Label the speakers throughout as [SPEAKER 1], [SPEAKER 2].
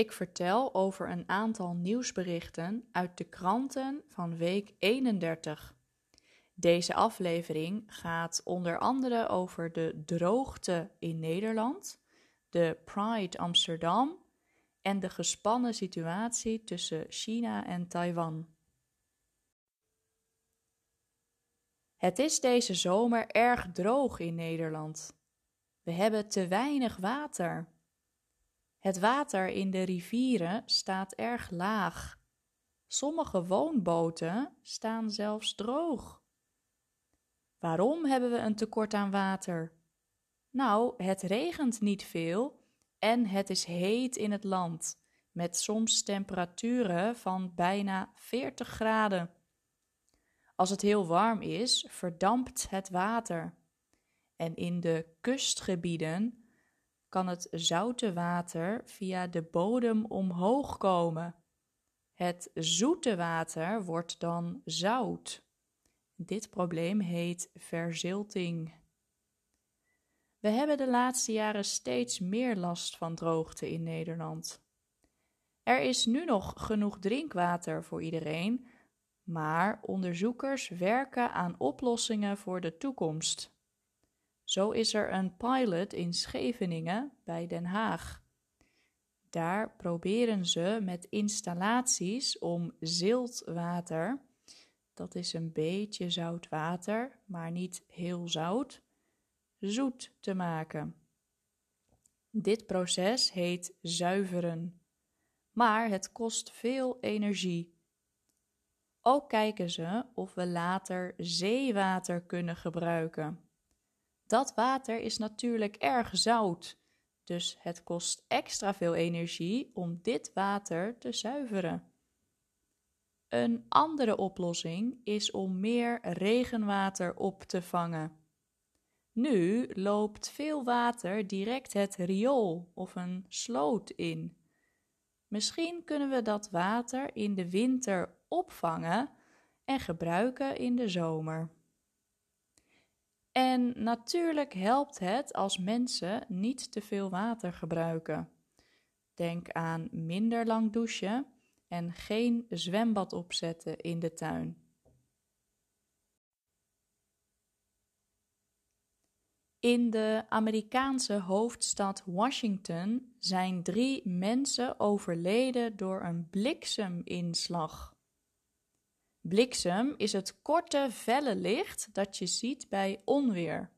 [SPEAKER 1] Ik vertel over een aantal nieuwsberichten uit de kranten van week 31. Deze aflevering gaat onder andere over de droogte in Nederland, de Pride Amsterdam en de gespannen situatie tussen China en Taiwan. Het is deze zomer erg droog in Nederland. We hebben te weinig water. Het water in de rivieren staat erg laag. Sommige woonboten staan zelfs droog. Waarom hebben we een tekort aan water? Nou, het regent niet veel en het is heet in het land, met soms temperaturen van bijna 40 graden. Als het heel warm is, verdampt het water. En in de kustgebieden kan het zoute water via de bodem omhoog komen. Het zoete water wordt dan zout. Dit probleem heet verzilting. We hebben de laatste jaren steeds meer last van droogte in Nederland. Er is nu nog genoeg drinkwater voor iedereen, maar onderzoekers werken aan oplossingen voor de toekomst. Zo is er een pilot in Scheveningen bij Den Haag. Daar proberen ze met installaties om ziltwater, dat is een beetje zout water, maar niet heel zout, zoet te maken. Dit proces heet zuiveren, maar het kost veel energie. Ook kijken ze of we later zeewater kunnen gebruiken. Dat water is natuurlijk erg zout, dus het kost extra veel energie om dit water te zuiveren. Een andere oplossing is om meer regenwater op te vangen. Nu loopt veel water direct het riool of een sloot in. Misschien kunnen we dat water in de winter opvangen en gebruiken in de zomer. En natuurlijk helpt het als mensen niet te veel water gebruiken. Denk aan minder lang douchen en geen zwembad opzetten in de tuin. In de Amerikaanse hoofdstad Washington zijn drie mensen overleden door een blikseminslag. Bliksem is het korte, felle licht dat je ziet bij onweer.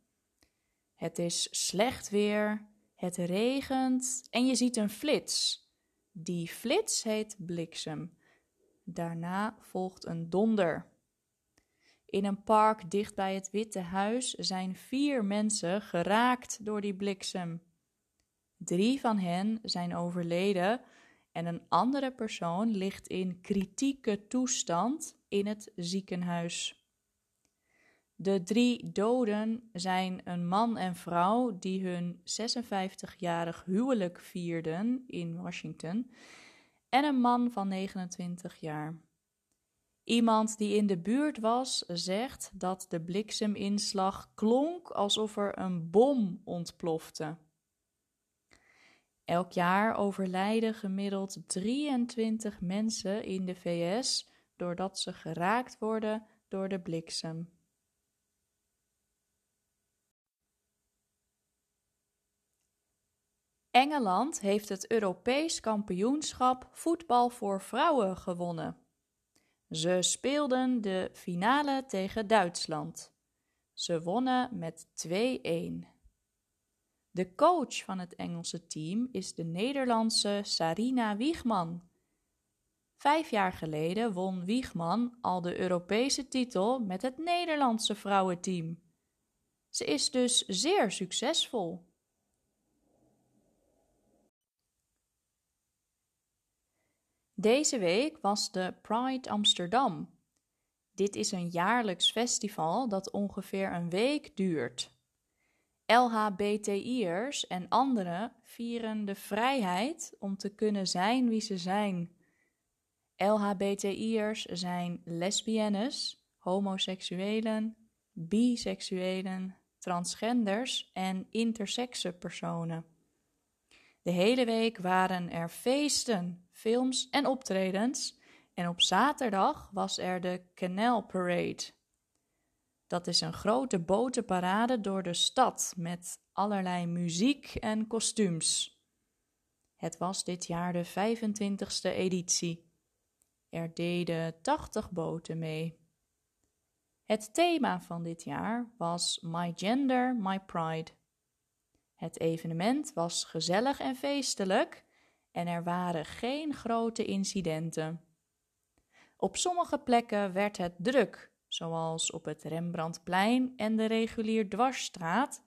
[SPEAKER 1] Het is slecht weer, het regent en je ziet een flits. Die flits heet bliksem. Daarna volgt een donder. In een park dicht bij het Witte Huis zijn vier mensen geraakt door die bliksem. Drie van hen zijn overleden en een andere persoon ligt in kritieke toestand in het ziekenhuis. De drie doden zijn een man en vrouw die hun 56-jarig huwelijk vierden in Washington en een man van 29 jaar. Iemand die in de buurt was, zegt dat de blikseminslag klonk alsof er een bom ontplofte. Elk jaar overlijden gemiddeld 23 mensen in de VS doordat ze geraakt worden door de bliksem. Engeland heeft het Europees kampioenschap voetbal voor vrouwen gewonnen. Ze speelden de finale tegen Duitsland. Ze wonnen met 2-1. De coach van het Engelse team is de Nederlandse Sarina Wiegman. Vijf jaar geleden won Wiegman al de Europese titel met het Nederlandse vrouwenteam. Ze is dus zeer succesvol. Deze week was de Pride Amsterdam. Dit is een jaarlijks festival dat ongeveer een week duurt. LHBTI'ers en anderen vieren de vrijheid om te kunnen zijn wie ze zijn. LHBTI'ers zijn lesbiennes, homoseksuelen, biseksuelen, transgenders en intersexe personen. De hele week waren er feesten, films en optredens en op zaterdag was er de Canal Parade. Dat is een grote botenparade door de stad met allerlei muziek en kostuums. Het was dit jaar de 25ste editie. Er deden 80 boten mee. Het thema van dit jaar was My Gender, My Pride. Het evenement was gezellig en feestelijk en er waren geen grote incidenten. Op sommige plekken werd het druk, zoals op het Rembrandtplein en de regulier dwarsstraat,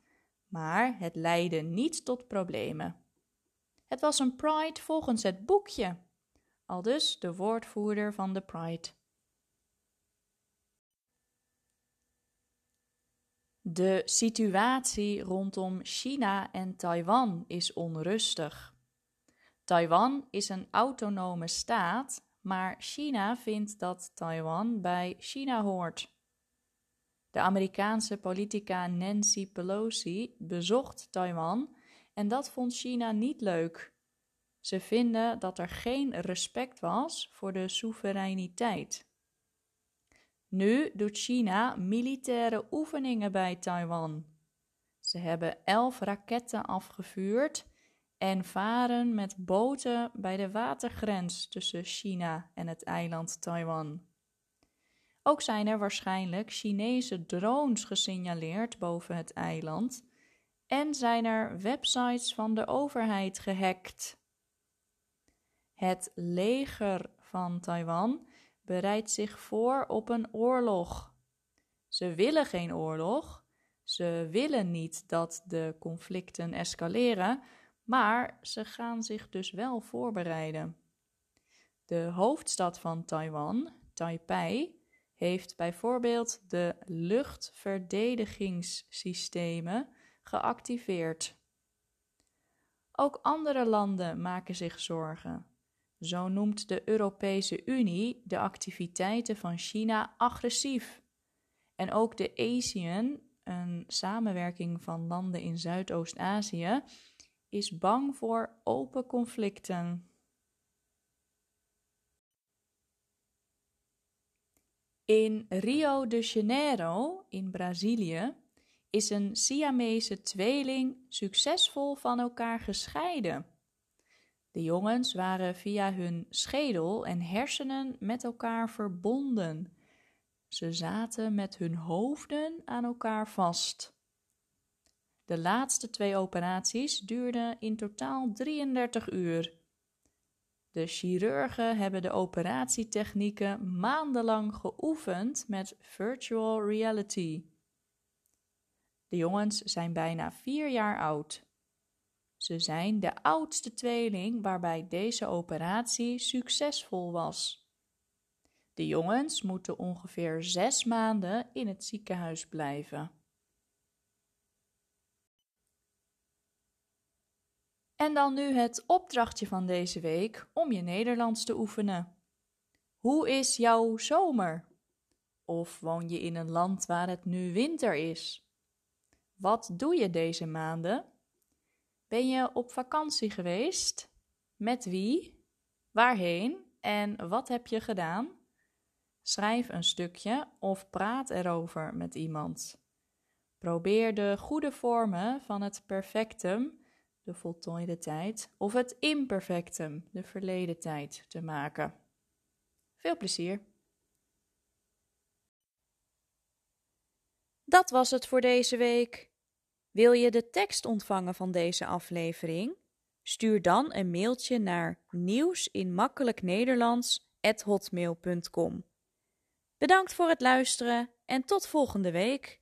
[SPEAKER 1] maar het leidde niet tot problemen. Het was een Pride volgens het boekje, aldus de woordvoerder van de Pride. De situatie rondom China en Taiwan is onrustig. Taiwan is een autonome staat, maar China vindt dat Taiwan bij China hoort. De Amerikaanse politica Nancy Pelosi bezocht Taiwan en dat vond China niet leuk. Ze vinden dat er geen respect was voor de soevereiniteit. Nu doet China militaire oefeningen bij Taiwan. Ze hebben elf raketten afgevuurd en varen met boten bij de watergrens tussen China en het eiland Taiwan. Ook zijn er waarschijnlijk Chinese drones gesignaleerd boven het eiland en zijn er websites van de overheid gehackt. Het leger van Taiwan bereidt zich voor op een oorlog. Ze willen geen oorlog. Ze willen niet dat de conflicten escaleren, maar ze gaan zich dus wel voorbereiden. De hoofdstad van Taiwan, Taipei, heeft bijvoorbeeld de luchtverdedigingssystemen geactiveerd. Ook andere landen maken zich zorgen. Zo noemt de Europese Unie de activiteiten van China agressief. En ook de ASEAN, een samenwerking van landen in Zuidoost-Azië, is bang voor open conflicten. In Rio de Janeiro in Brazilië is een Siamese tweeling succesvol van elkaar gescheiden. De jongens waren via hun schedel en hersenen met elkaar verbonden. Ze zaten met hun hoofden aan elkaar vast. De laatste twee operaties duurden in totaal 33 uur. De chirurgen hebben de operatietechnieken maandenlang geoefend met virtual reality. De jongens zijn bijna vier jaar oud. Ze zijn de oudste tweeling waarbij deze operatie succesvol was. De jongens moeten ongeveer zes maanden in het ziekenhuis blijven. En dan nu het opdrachtje van deze week om je Nederlands te oefenen. Hoe is jouw zomer? Of woon je in een land waar het nu winter is? Wat doe je deze maanden? Ben je op vakantie geweest? Met wie? Waarheen? En wat heb je gedaan? Schrijf een stukje of praat erover met iemand. Probeer de goede vormen van het perfectum, de voltooide tijd, of het imperfectum, de verleden tijd, te maken. Veel plezier! Dat was het voor deze week. Wil je de tekst ontvangen van deze aflevering? Stuur dan een mailtje naar nieuwsinmakkelijknederlands@hotmail.com. Bedankt voor het luisteren en tot volgende week.